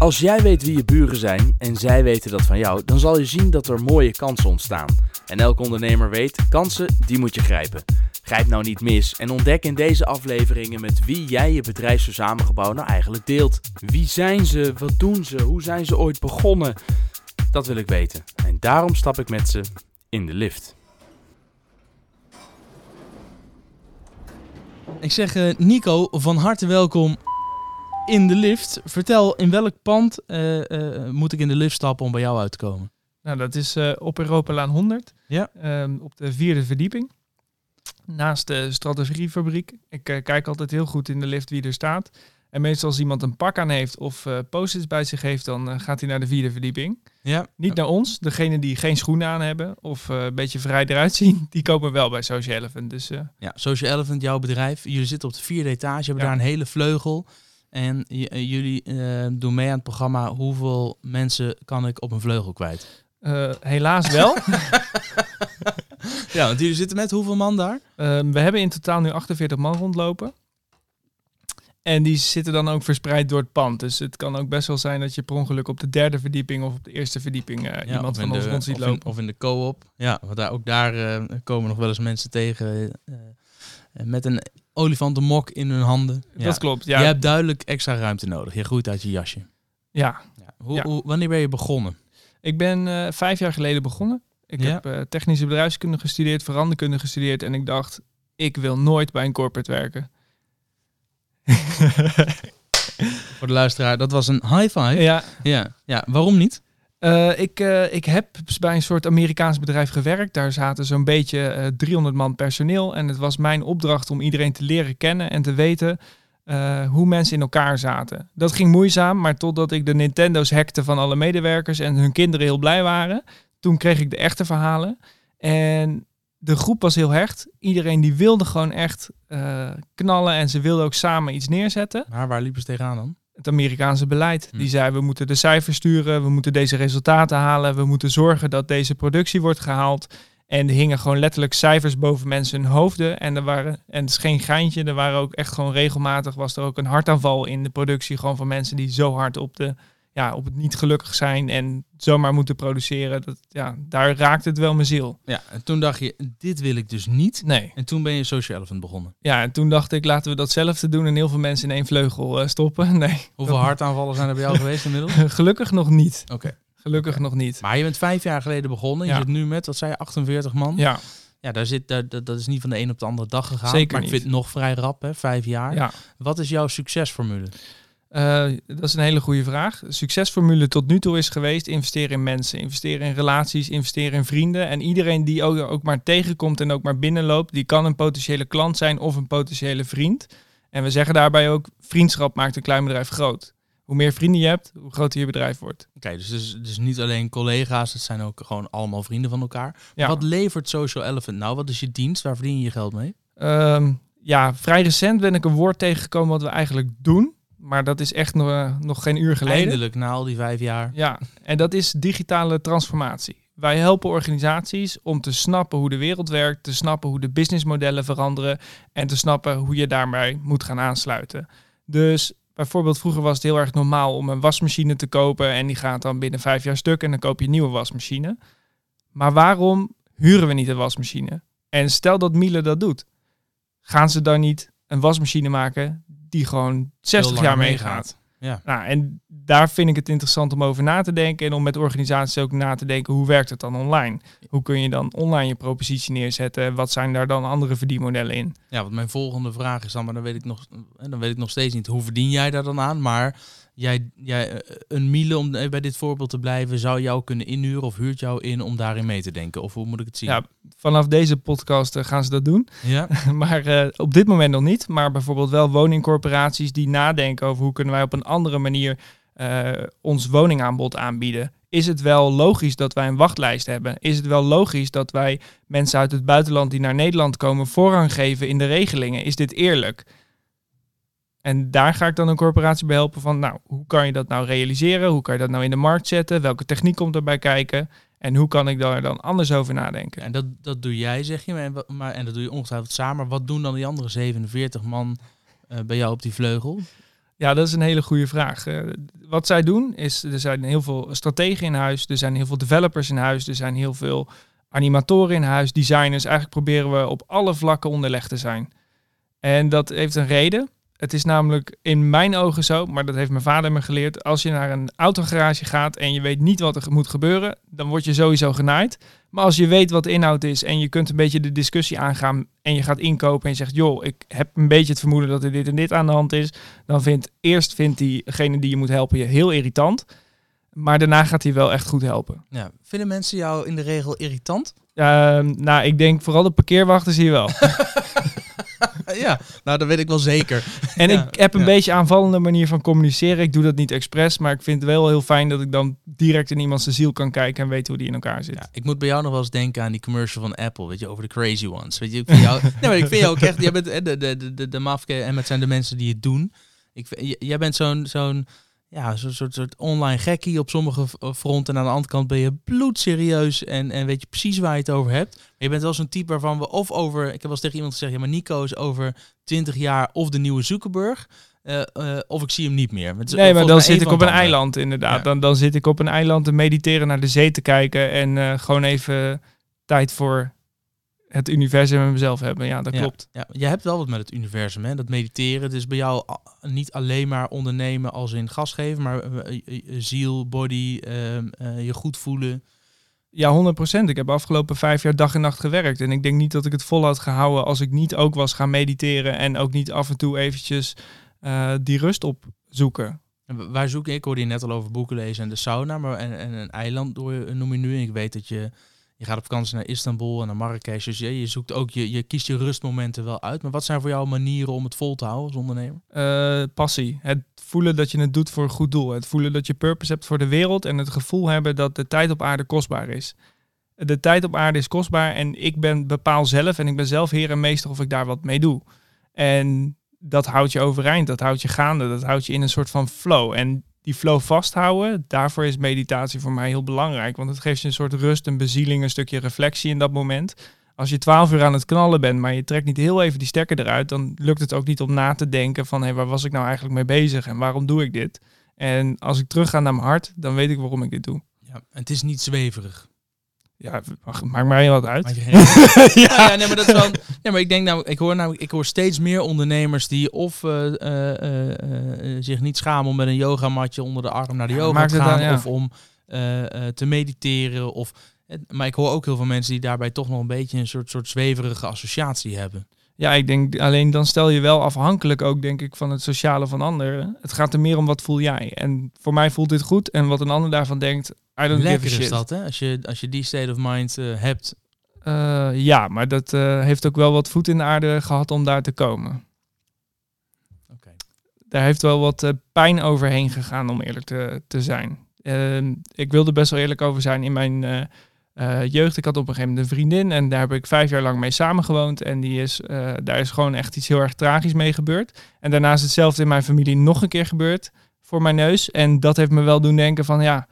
Als jij weet wie je buren zijn en zij weten dat van jou, dan zal je zien dat er mooie kansen ontstaan. En elke ondernemer weet, kansen, die moet je grijpen. Grijp nou niet mis en ontdek in deze afleveringen met wie jij je bedrijfsverzamelgebouw nou eigenlijk deelt. Wie zijn ze? Wat doen ze? Hoe zijn ze ooit begonnen? Dat wil ik weten. En daarom stap ik met ze in de lift. Ik zeg eh, Nico, van harte welkom in de lift. Vertel, in welk pand eh, eh, moet ik in de lift stappen om bij jou uit te komen? Nou, dat is eh, op Europalaan 100. Ja. Ehm, op de vierde verdieping. Naast de strategiefabriek. Ik kijk altijd heel goed in de lift wie er staat. En meestal als iemand een pak aan heeft of eh post-its bij zich heeft, dan gaat hij naar de vierde verdieping. Ja. Niet naar ons. Degene die geen schoenen aan hebben of een beetje vrij eruit zien, die komen wel bij Social Elephant. Dus Ja, Social Elephant, jouw bedrijf. Jullie zitten op de vierde etage, hebben Ja. daar een hele vleugel. En eh, jullie eh, doen mee aan het programma Hoeveel mensen kan ik op een vleugel kwijt? eh, helaas wel. Ja, want jullie zitten met hoeveel man daar? Ehm, we hebben in totaal nu 48 man rondlopen. En die zitten dan ook verspreid door het pand. Dus het kan ook best wel zijn dat je per ongeluk op de derde verdieping of op de eerste verdieping Ja, iemand in van ons de- rond ziet of in- lopen. of in de co-op. Ja, want daar, ook daar komen nog wel eens mensen tegen met een olifantenmok in hun handen. Ja. Dat klopt, ja. Je hebt duidelijk extra ruimte nodig. Je groeit uit je jasje. ja. Ja. Hoe, Ja. Hoe, wanneer ben je begonnen? Ik ben eh, vijf jaar geleden begonnen. Ik Ja. heb eh, technische bedrijfskunde gestudeerd, veranderkunde gestudeerd. En ik dacht, ik wil nooit bij een corporate werken. Voor de luisteraar, dat was een high five. ja, Ja, ja. waarom niet? Eh, ik, eh, ik heb bij een soort Amerikaans bedrijf gewerkt. Daar zaten zo'n beetje eh 300 man personeel. En het was mijn opdracht om iedereen te leren kennen en te weten eh, hoe mensen in elkaar zaten. Dat ging moeizaam, maar totdat ik de Nintendo's hackte van alle medewerkers en hun kinderen heel blij waren, toen kreeg ik de echte verhalen. En de groep was heel hecht. Iedereen die wilde gewoon echt eh, knallen en ze wilden ook samen iets neerzetten Maar waar liepen ze tegenaan dan? Het Amerikaanse beleid. Hm. Die zei we moeten de cijfers sturen, we moeten deze resultaten halen, we moeten zorgen dat deze productie wordt gehaald. En er hingen gewoon letterlijk cijfers boven mensen hun hoofden. En er waren, en het is geen geintje, er waren ook echt gewoon regelmatig was er ook een hartaanval in de productie. Gewoon van mensen die zo hard op, de, ja, op het niet gelukkig zijn en zomaar moeten produceren. Dat, ja, daar raakt het wel mijn ziel. Ja, en toen dacht je, dit wil ik dus niet. Nee. En toen ben je Social Elephant begonnen. Ja, en toen dacht ik, laten we datzelfde doen en heel veel mensen in één vleugel eh, stoppen. Nee, Hoeveel hartaanvallen zijn er bij jou geweest inmiddels? gelukkig nog niet. Oké. Gelukkig nog niet. Maar je bent vijf jaar geleden begonnen. Je Ja. zit nu met, wat zei je, 48 man. Ja, Ja, daar zit, daar, dat, dat is niet van de een op de andere dag gegaan. Zeker maar niet. ik vind het nog vrij rap, hè, vijf jaar. ja. Wat is jouw succesformule? Eh, dat is een hele goede vraag. Succesformule tot nu toe is geweest investeren in mensen, investeren in relaties, investeren in vrienden. En iedereen die ook, ook maar tegenkomt en ook maar binnenloopt, die kan een potentiële klant zijn of een potentiële vriend. En we zeggen daarbij ook, vriendschap maakt een klein bedrijf groot. Hoe meer vrienden je hebt, hoe groter je bedrijf wordt. Oké, dus, dus, dus niet alleen collega's, het zijn ook gewoon allemaal vrienden van elkaar. Ja. Wat levert Social Elephant nou? Wat is je dienst? Waar verdien je je geld mee? Ehm, ja, vrij recent ben ik een woord tegengekomen wat we eigenlijk doen. Maar dat is echt nog, eh, nog geen uur geleden. Eindelijk, na al die vijf jaar. Ja, en dat is digitale transformatie. Wij helpen organisaties om te snappen hoe de wereld werkt, te snappen hoe de businessmodellen veranderen en te snappen hoe je daarbij moet gaan aansluiten. Dus bijvoorbeeld vroeger was het heel erg normaal om een wasmachine te kopen en die gaat dan binnen vijf jaar stuk en dan koop je een nieuwe wasmachine. Maar waarom huren we niet een wasmachine? En stel dat Miele dat doet, gaan ze dan niet een wasmachine maken die gewoon 60 langer jaar meegaat. meegaat? Ja. Nou, en daar vind ik het interessant om over na te denken en om met organisaties ook na te denken hoe werkt het dan online? Hoe kun je dan online je propositie neerzetten? Wat zijn daar dan andere verdienmodellen in? Ja, want mijn volgende vraag is dan, maar dan weet ik nog, dan weet ik nog steeds niet hoe verdien jij daar dan aan. Maar jij, jij eh, een Miele, om even bij dit voorbeeld te blijven, zou jou kunnen inhuren of huurt jou in om daarin mee te denken? Of hoe moet ik het zien? Ja, vanaf deze podcast eh, gaan ze dat doen. ja? maar eh, op dit moment nog niet. Maar bijvoorbeeld wel woningcorporaties die nadenken over hoe kunnen wij op een andere manier eh, ons woningaanbod aanbieden. Is het wel logisch dat wij een wachtlijst hebben? Is het wel logisch dat wij mensen uit het buitenland die naar Nederland komen voorrang geven in de regelingen? Is dit eerlijk? En daar ga ik dan een corporatie bij helpen van, nou, hoe kan je dat nou realiseren? Hoe kan je dat nou in de markt zetten? Welke techniek komt erbij kijken? En hoe kan ik daar dan anders over nadenken? En dat, dat doe jij, zeg je, maar, maar, en dat doe je ongetwijfeld samen. Maar wat doen dan die andere 47 man eh, bij jou op die vleugel? Ja, dat is een hele goede vraag. Eh, wat zij doen is, er zijn heel veel strategen in huis, er zijn heel veel developers in huis, er zijn heel veel animatoren in huis, designers. Eigenlijk proberen we op alle vlakken onderlegd te zijn. En dat heeft een reden. Het is namelijk in mijn ogen zo, maar dat heeft mijn vader me geleerd. Als je naar een autogarage gaat en je weet niet wat er moet gebeuren, dan word je sowieso genaaid. Maar als je weet wat de inhoud is en je kunt een beetje de discussie aangaan en je gaat inkopen en je zegt, joh, ik heb een beetje het vermoeden dat er dit en dit aan de hand is, dan vindt eerst vindt diegene die je moet helpen je heel irritant. Maar daarna gaat hij wel echt goed helpen. Ja. Vinden mensen jou in de regel irritant? Uh, nou, ik denk vooral de parkeerwachters hier wel. ja, nou dat weet ik wel zeker. En ik heb een beetje aanvallende manier van communiceren. Ik doe dat niet expres, maar ik vind het wel heel fijn dat ik dan direct in iemands ziel kan kijken en weet hoe die in elkaar zit. Ja, ik moet bij jou nog wel eens denken aan die commercial van Apple, weet je, over de crazy ones. Weet je, ik vind jou, nee, maar ik vind jou ook echt, jij bent de, de, de, de, de mafke en het zijn de mensen die het doen. Ik, jij bent zo'n zo'n ja, zo'n soort, soort online gekkie op sommige fronten. En aan de andere kant ben je bloedserieus en, en weet je precies waar je het over hebt. Maar je bent wel zo'n type waarvan we of over... Ik heb wel eens tegen iemand gezegd, ja, maar Nico is over 20 jaar of de nieuwe Zuckerberg... Uh, uh, of ik zie hem niet meer. nee, maar dan zit ik op een eiland inderdaad. Dan, dan zit ik op een eiland te mediteren, naar de zee te kijken en uh, gewoon even tijd voor het universum en mezelf hebben. Ja, dat klopt. Ja, je hebt wel wat met het universum, hè? Dat mediteren. Dus bij jou niet alleen maar ondernemen als in gas geven, maar uh, ziel, body, ehm, je goed voelen. Ja, 100%. Ik heb afgelopen vijf jaar dag en nacht gewerkt. En ik denk niet dat ik het vol had gehouden als ik niet ook was gaan mediteren en ook niet af en toe eventjes die rust opzoeken. Waar zoek ik? Ik hoorde je net al over boeken lezen en de sauna, maar en, en een eiland door, noem je nu. En ik weet dat je je gaat op vakantie naar Istanbul en naar Marrakesh. Dus je, je zoekt ook, je, je kiest je rustmomenten wel uit. Maar wat zijn voor jou manieren om het vol te houden als ondernemer? Uh, passie. Het voelen dat je het doet voor een goed doel. Het voelen dat je purpose hebt voor de wereld. En het gevoel hebben dat de tijd op aarde kostbaar is. De tijd op aarde is kostbaar en ik ben bepaal zelf en ik ben zelf heer en meester of ik daar wat mee doe. En dat houdt je overeind, dat houdt je gaande, dat houdt je in een soort van flow. En die flow vasthouden, daarvoor is meditatie voor mij heel belangrijk. Want het geeft je een soort rust, een bezieling, een stukje reflectie in dat moment. Als je twaalf uur aan het knallen bent, maar je trekt niet heel even die stekker eruit, dan lukt het ook niet om na te denken van hé, waar was ik nou eigenlijk mee bezig en waarom doe ik dit? En als ik terug ga naar mijn hart, dan weet ik waarom ik dit doe. Ja, het is niet zweverig. Ja, maakt mij wat uit. ja. ja, nee, maar dat is wel. Ja, maar ik denk nou, ik hoor nou, ik hoor steeds meer ondernemers die of uh, uh, uh, zich niet schamen om met een yogamatje onder de arm naar de yoga te gaan, dan, of om te mediteren, of. Maar ik hoor ook heel veel mensen die daarbij toch nog een beetje een soort, soort zweverige associatie hebben. Ja, ik denk alleen dan stel je wel afhankelijk ook, denk ik, van het sociale van anderen. Het gaat er meer om wat voel jij. En voor mij voelt dit goed. En wat een ander daarvan denkt, I don't Lekker give a shit. is dat, hè? Als je, als je die state of mind uh, hebt. Uh, ja, maar dat uh, heeft ook wel wat voet in de aarde gehad om daar te komen. Okay. Daar heeft wel wat pijn overheen gegaan, om eerlijk te, te zijn. Ehm, ik wilde best wel eerlijk over zijn in mijn uh, jeugd. Ik had op een gegeven moment een vriendin en daar heb ik vijf jaar lang mee samengewoond. En die is, uh, daar is gewoon echt iets heel erg tragisch mee gebeurd. En daarna is hetzelfde in mijn familie nog een keer gebeurd voor mijn neus. En dat heeft me wel doen denken van ja,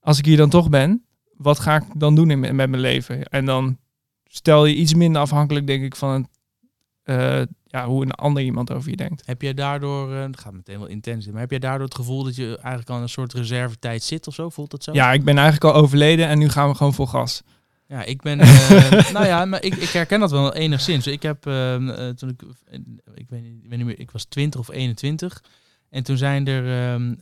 als ik hier dan toch ben, wat ga ik dan doen in, met mijn leven? En dan stel je iets minder afhankelijk, denk ik, van het, uh, ja, hoe een ander iemand over je denkt. Heb jij daardoor, uh, dat gaat meteen wel intens in, maar heb jij daardoor het gevoel dat je eigenlijk al een soort reservetijd zit of zo? Voelt dat zo? Ja, ik ben eigenlijk al overleden en nu gaan we gewoon voor gas. Ja, ik ben, uh, nou ja, maar ik, ik herken dat wel enigszins. Ik heb, uh, toen ik, ik weet, niet, ik weet niet meer, ik was 20 of 21. En toen zijn er ehm,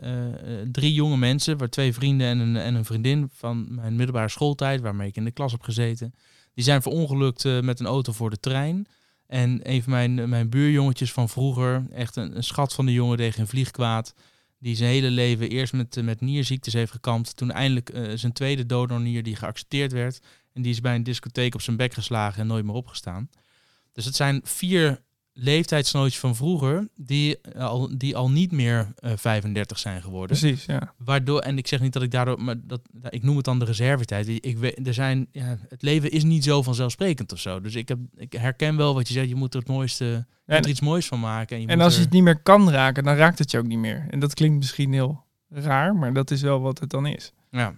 drie jonge mensen, waar twee vrienden en een, en een vriendin van mijn middelbare schooltijd, waarmee ik in de klas heb gezeten. Die zijn verongelukt met een auto voor de trein. En een van mijn, mijn buurjongetjes van vroeger, echt een, een schat van de jongen tegen een vliegkwaad. Die zijn hele leven eerst met, met nierziektes heeft gekampt. Toen eindelijk uh, zijn tweede donornier die geaccepteerd werd. En die is bij een discotheek op zijn bek geslagen en nooit meer opgestaan. Dus het zijn vier leeftijdsnootjes van vroeger die al, die al niet meer uh, eh, 35 zijn geworden. Precies, ja. Waardoor, en ik zeg niet dat ik daardoor, maar dat, ik noem het dan de reservetijd. Ik weet, er zijn, ja, het leven is niet zo vanzelfsprekend of zo. Dus ik, heb, ik herken wel wat je zegt, je moet er het mooiste, je en, er iets moois van maken. En, en als je het niet meer kan raken, dan raakt het je ook niet meer. En dat klinkt misschien heel raar, maar dat is wel wat het dan is. Ja.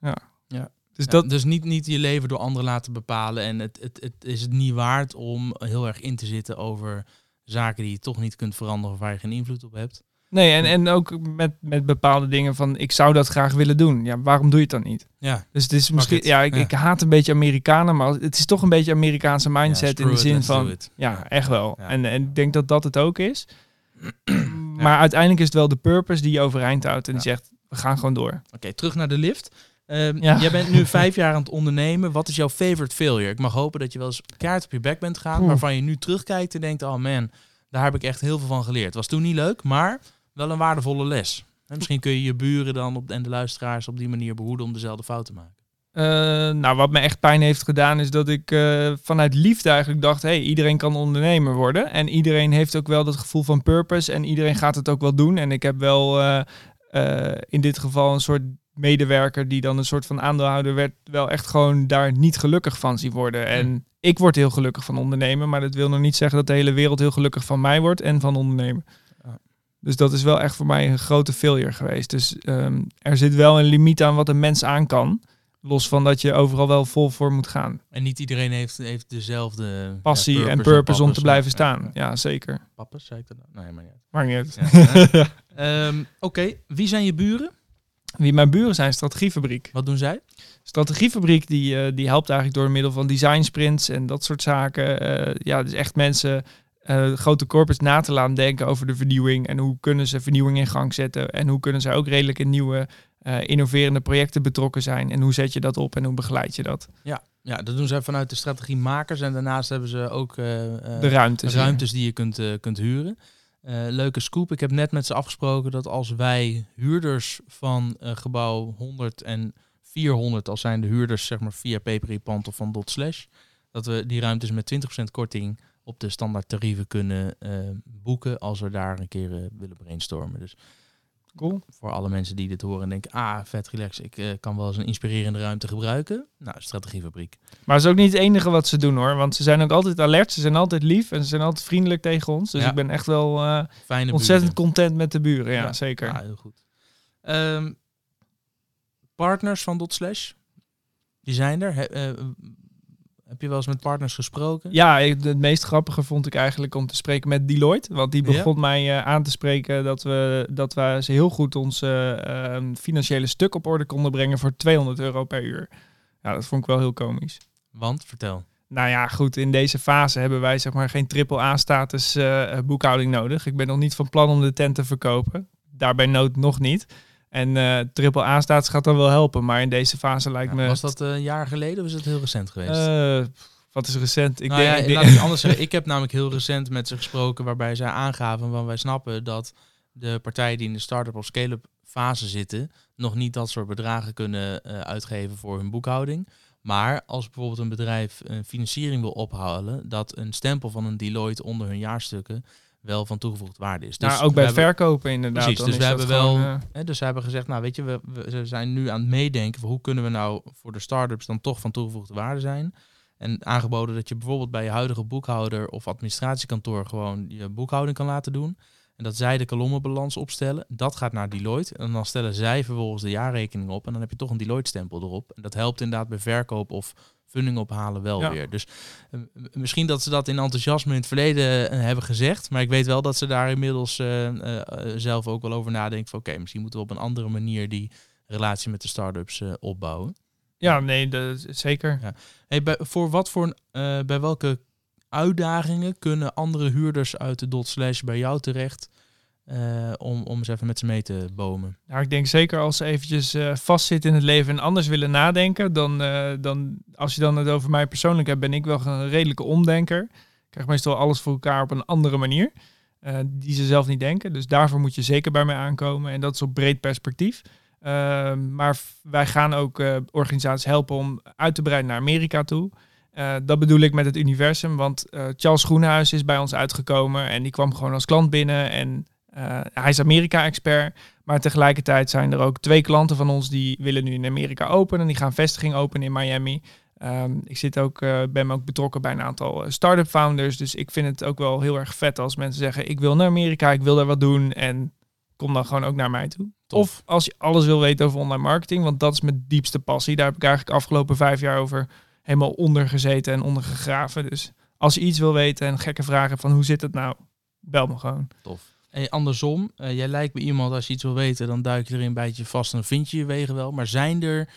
Ja. Ja. Dus, dat... dus niet, niet je leven door anderen laten bepalen. En het, het, het is het niet waard om heel erg in te zitten over zaken die je toch niet kunt veranderen of waar je geen invloed op hebt. Nee, en, en ook met, met bepaalde dingen van ik zou dat graag willen doen. Ja, waarom doe je het dan niet? Ja, Dus het is misschien, ja, ik, Ja. ik haat een beetje Amerikanen, maar het is toch een beetje Amerikaanse mindset Ja, in de it, zin van, ja, echt wel. En, en ik denk dat dat het ook is. maar uiteindelijk is het wel de purpose die je overeind houdt en die zegt, we gaan gewoon door. Oké, terug naar de lift. Ehm, Ja. Jij bent nu vijf jaar aan het ondernemen. Wat is jouw favorite failure? Ik mag hopen dat je wel eens kaart op je bek bent gegaan, Oeh. waarvan je nu terugkijkt en denkt, oh man, daar heb ik echt heel veel van geleerd. Was toen niet leuk, maar wel een waardevolle les. En misschien kun je je buren dan op, en de luisteraars op die manier behoeden om dezelfde fout te maken. Eh, nou, wat me echt pijn heeft gedaan is dat ik eh, vanuit liefde eigenlijk dacht, hey, iedereen kan ondernemer worden. En iedereen heeft ook wel dat gevoel van purpose en iedereen gaat het ook wel doen. En ik heb wel eh, in dit geval een soort medewerker die dan een soort van aandeelhouder werd, wel echt gewoon daar niet gelukkig van zien worden. En ik word heel gelukkig van ondernemen, maar dat wil nog niet zeggen dat de hele wereld heel gelukkig van mij wordt en van ondernemen. Dus dat is wel echt voor mij een grote failure geweest. Dus ehm, er zit wel een limiet aan wat een mens aan kan. Los van dat je overal wel vol voor moet gaan. En niet iedereen heeft, heeft dezelfde Passie ja, en purpose om te blijven staan. ja. Ja, zeker. Pappers, zei ik dat nou? Nee, maar niet. Maakt niet uit. Ehm, Oké, wie zijn je buren? Wie mijn buren zijn, Strategiefabriek. Wat doen zij? Strategiefabriek die, eh, die helpt eigenlijk door middel van design sprints en dat soort zaken. eh, ja, dus echt mensen, eh, grote corporates na te laten denken over de vernieuwing. En hoe kunnen ze vernieuwing in gang zetten. En hoe kunnen zij ook redelijk in nieuwe, innoverende projecten betrokken zijn. En hoe zet je dat op en hoe begeleid je dat? Ja, dat doen zij vanuit de strategiemakers. En daarnaast hebben ze ook De ruimtes. ruimtes die je kunt, kunt huren. Eh, leuke scoop. Ik heb net met ze afgesproken dat als wij huurders van eh, gebouw 100 en 400, als zijn de huurders zeg maar via Paperipant of van Dot Slash, dat we die ruimtes met 20% korting op de standaard tarieven kunnen eh, boeken als we daar een keer willen brainstormen. Dus Cool. voor alle mensen die dit horen en denken, ah, vet relax, ik eh, kan wel eens een inspirerende ruimte gebruiken. Nou, strategiefabriek. Maar het is ook niet het enige wat ze doen hoor. Want ze zijn ook altijd alert, ze zijn altijd lief en ze zijn altijd vriendelijk tegen ons. Dus Ja. ik ben echt wel eh, Fijne ontzettend buren. content met de buren. Ja, Ja. zeker. Ja, heel goed. Ehm, partners van Dot Slash, die zijn er. He- eh, heb je wel eens met partners gesproken? Ja, ik- het meest grappige vond ik eigenlijk om te spreken met Deloitte. Want die Ja? begon mij eh, aan te spreken dat we, dat we ze heel goed ons eh, eh, financiële stuk op orde konden brengen voor 200 euro per uur. Ja, dat vond ik wel heel komisch. Want, vertel. Nou ja, goed, in deze fase hebben wij zeg maar geen triple A-status eh, boekhouding nodig. Ik ben nog niet van plan om de tent te verkopen. Daarbij nood nog niet. En eh triple A-status gaat dan wel helpen, maar in deze fase lijkt Ja, me... was dat eh, een jaar geleden of is het heel recent geweest? Eh, wat is recent? Ik nou denk, ja, ik denk- laat ik anders zeggen. Ik heb namelijk heel recent met ze gesproken waarbij zij aangaven van wij snappen dat de partijen die in de start-up of scale-up fase zitten nog niet dat soort bedragen kunnen uitgeven voor hun boekhouding. Maar als bijvoorbeeld een bedrijf een financiering wil ophalen, dat een stempel van een Deloitte onder hun jaarstukken wel van toegevoegde waarde is. nou, Dus ook we bij hebben- verkopen inderdaad. Precies, dus we hebben wel, gewoon, eh, hè, dus ze hebben gezegd, nou weet je, we, we zijn nu aan het meedenken van hoe kunnen we nou voor de start-ups dan toch van toegevoegde waarde zijn. En aangeboden dat je bijvoorbeeld bij je huidige boekhouder of administratiekantoor gewoon je boekhouding kan laten doen. En dat zij de kolommenbalans opstellen. Dat gaat naar Deloitte. En dan stellen zij vervolgens de jaarrekening op. En dan heb je toch een Deloitte-stempel erop. En dat helpt inderdaad bij verkoop of funding ophalen wel Ja. weer. Dus eh, misschien dat ze dat in enthousiasme in het verleden eh, hebben gezegd. Maar ik weet wel dat ze daar inmiddels eh, zelf ook wel over nadenken. Van oké, misschien moeten we op een andere manier die relatie met de start-ups opbouwen. ja, nee, dat zeker. Hey, bij, voor wat voor, bij welke uitdagingen kunnen andere huurders uit de dot slash bij jou terecht eh, om, om eens even met ze mee te bomen? Nou, ik denk zeker als ze eventjes eh vastzitten in het leven en anders willen nadenken, dan, eh, dan als je dan het over mij persoonlijk hebt, ben ik wel een redelijke omdenker. Ik krijg meestal alles voor elkaar op een andere manier, die ze zelf niet denken. Dus daarvoor moet je zeker bij mij aankomen en dat is op breed perspectief. Maar wij gaan ook organisaties helpen om uit te breiden naar Amerika toe. Eh, dat bedoel ik met het universum, want eh, Charles Groenhuis is bij ons uitgekomen en die kwam gewoon als klant binnen en eh, hij is Amerika-expert. Maar tegelijkertijd zijn er ook twee klanten van ons die willen nu in Amerika openen. En die gaan vestiging openen in Miami. Ehm, ik zit ook, ben ook betrokken bij een aantal start-up founders. Dus ik vind het ook wel heel erg vet als mensen zeggen... ik wil naar Amerika, ik wil daar wat doen. En kom dan gewoon ook naar mij toe. Tof. Of als je alles wil weten over online marketing... want dat is mijn diepste passie. Daar heb ik eigenlijk afgelopen vijf jaar over helemaal onder gezeten en onder gegraven. Dus als je iets wil weten en gekke vragen hebt van hoe zit het nou... bel me gewoon. Tof. Hey, andersom, eh, jij lijkt me iemand als je iets wil weten, dan duik je er een beetje vast en vind je je wegen wel. Maar zijn er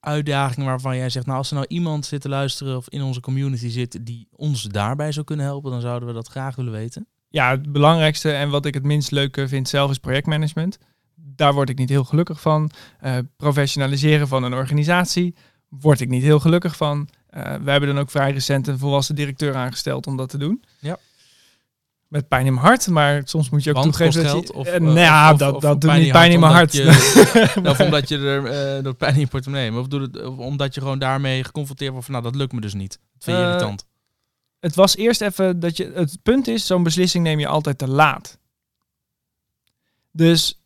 uitdagingen waarvan jij zegt, nou als er nou iemand zit te luisteren of in onze community zit die ons daarbij zou kunnen helpen, dan zouden we dat graag willen weten. Ja, het belangrijkste en wat ik het minst leuke vind zelf is projectmanagement. Daar word ik niet heel gelukkig van. Eh, professionaliseren van een organisatie word ik niet heel gelukkig van. Uh, we hebben dan ook vrij recent een volwassen directeur aangesteld om dat te doen. Ja. Met pijn in mijn hart, maar soms moet je ook Want toegeven dat geld? je... Of, eh, nou ja, of- dat, of- dat doet niet pijn in mijn hart. omdat je- Of omdat je er eh, door pijn in je portemonnee, of, doe het, of omdat je gewoon daarmee geconfronteerd wordt van, nou dat lukt me dus niet. Dat vind je irritant. het was eerst even dat je. Het punt is, zo'n beslissing neem je altijd te laat. Dus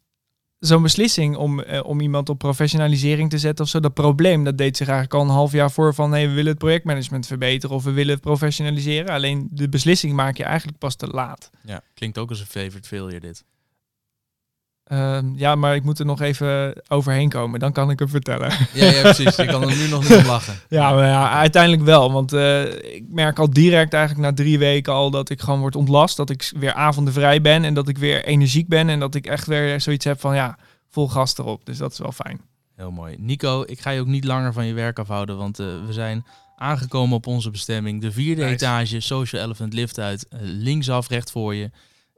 zo'n beslissing om, eh, om iemand op professionalisering te zetten of zo, dat probleem, dat deed zich eigenlijk al een half jaar voor van nee, we willen het projectmanagement verbeteren of we willen het professionaliseren. Alleen de beslissing maak je eigenlijk pas te laat. Ja, klinkt ook als een favorite failure dit. Ehm, ja, maar ik moet er nog even overheen komen, dan kan ik hem vertellen. Ja, ja precies. Je kan er nu nog niet om lachen. Ja, maar ja, uiteindelijk wel. Want eh, ik merk al direct eigenlijk na drie weken al dat ik gewoon word ontlast. Dat ik weer avonden vrij ben en dat ik weer energiek ben. En dat ik echt weer zoiets heb van ja, vol gas erop. Dus dat is wel fijn. Heel mooi. Nico, ik ga je ook niet langer van je werk afhouden, want eh, we zijn aangekomen op onze bestemming. De vierde Nice. etage, Social Elephant lift uit, eh, linksaf, recht voor je.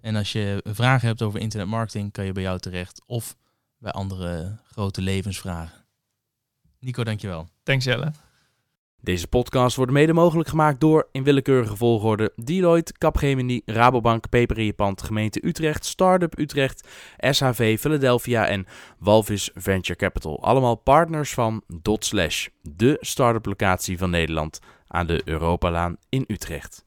En als je vragen hebt over internetmarketing, kan je bij jou terecht of bij andere grote levensvragen. Nico, dankjewel. Thanks Jelle. Deze podcast wordt mede mogelijk gemaakt door, in willekeurige volgorde, Deloitte, Capgemini, Rabobank, Peper in je Pand, Gemeente Utrecht, Startup Utrecht, SHV Philadelphia en Walvis Venture Capital. Allemaal partners van Dot Slash, de start-up locatie van Nederland aan de Europalaan in Utrecht.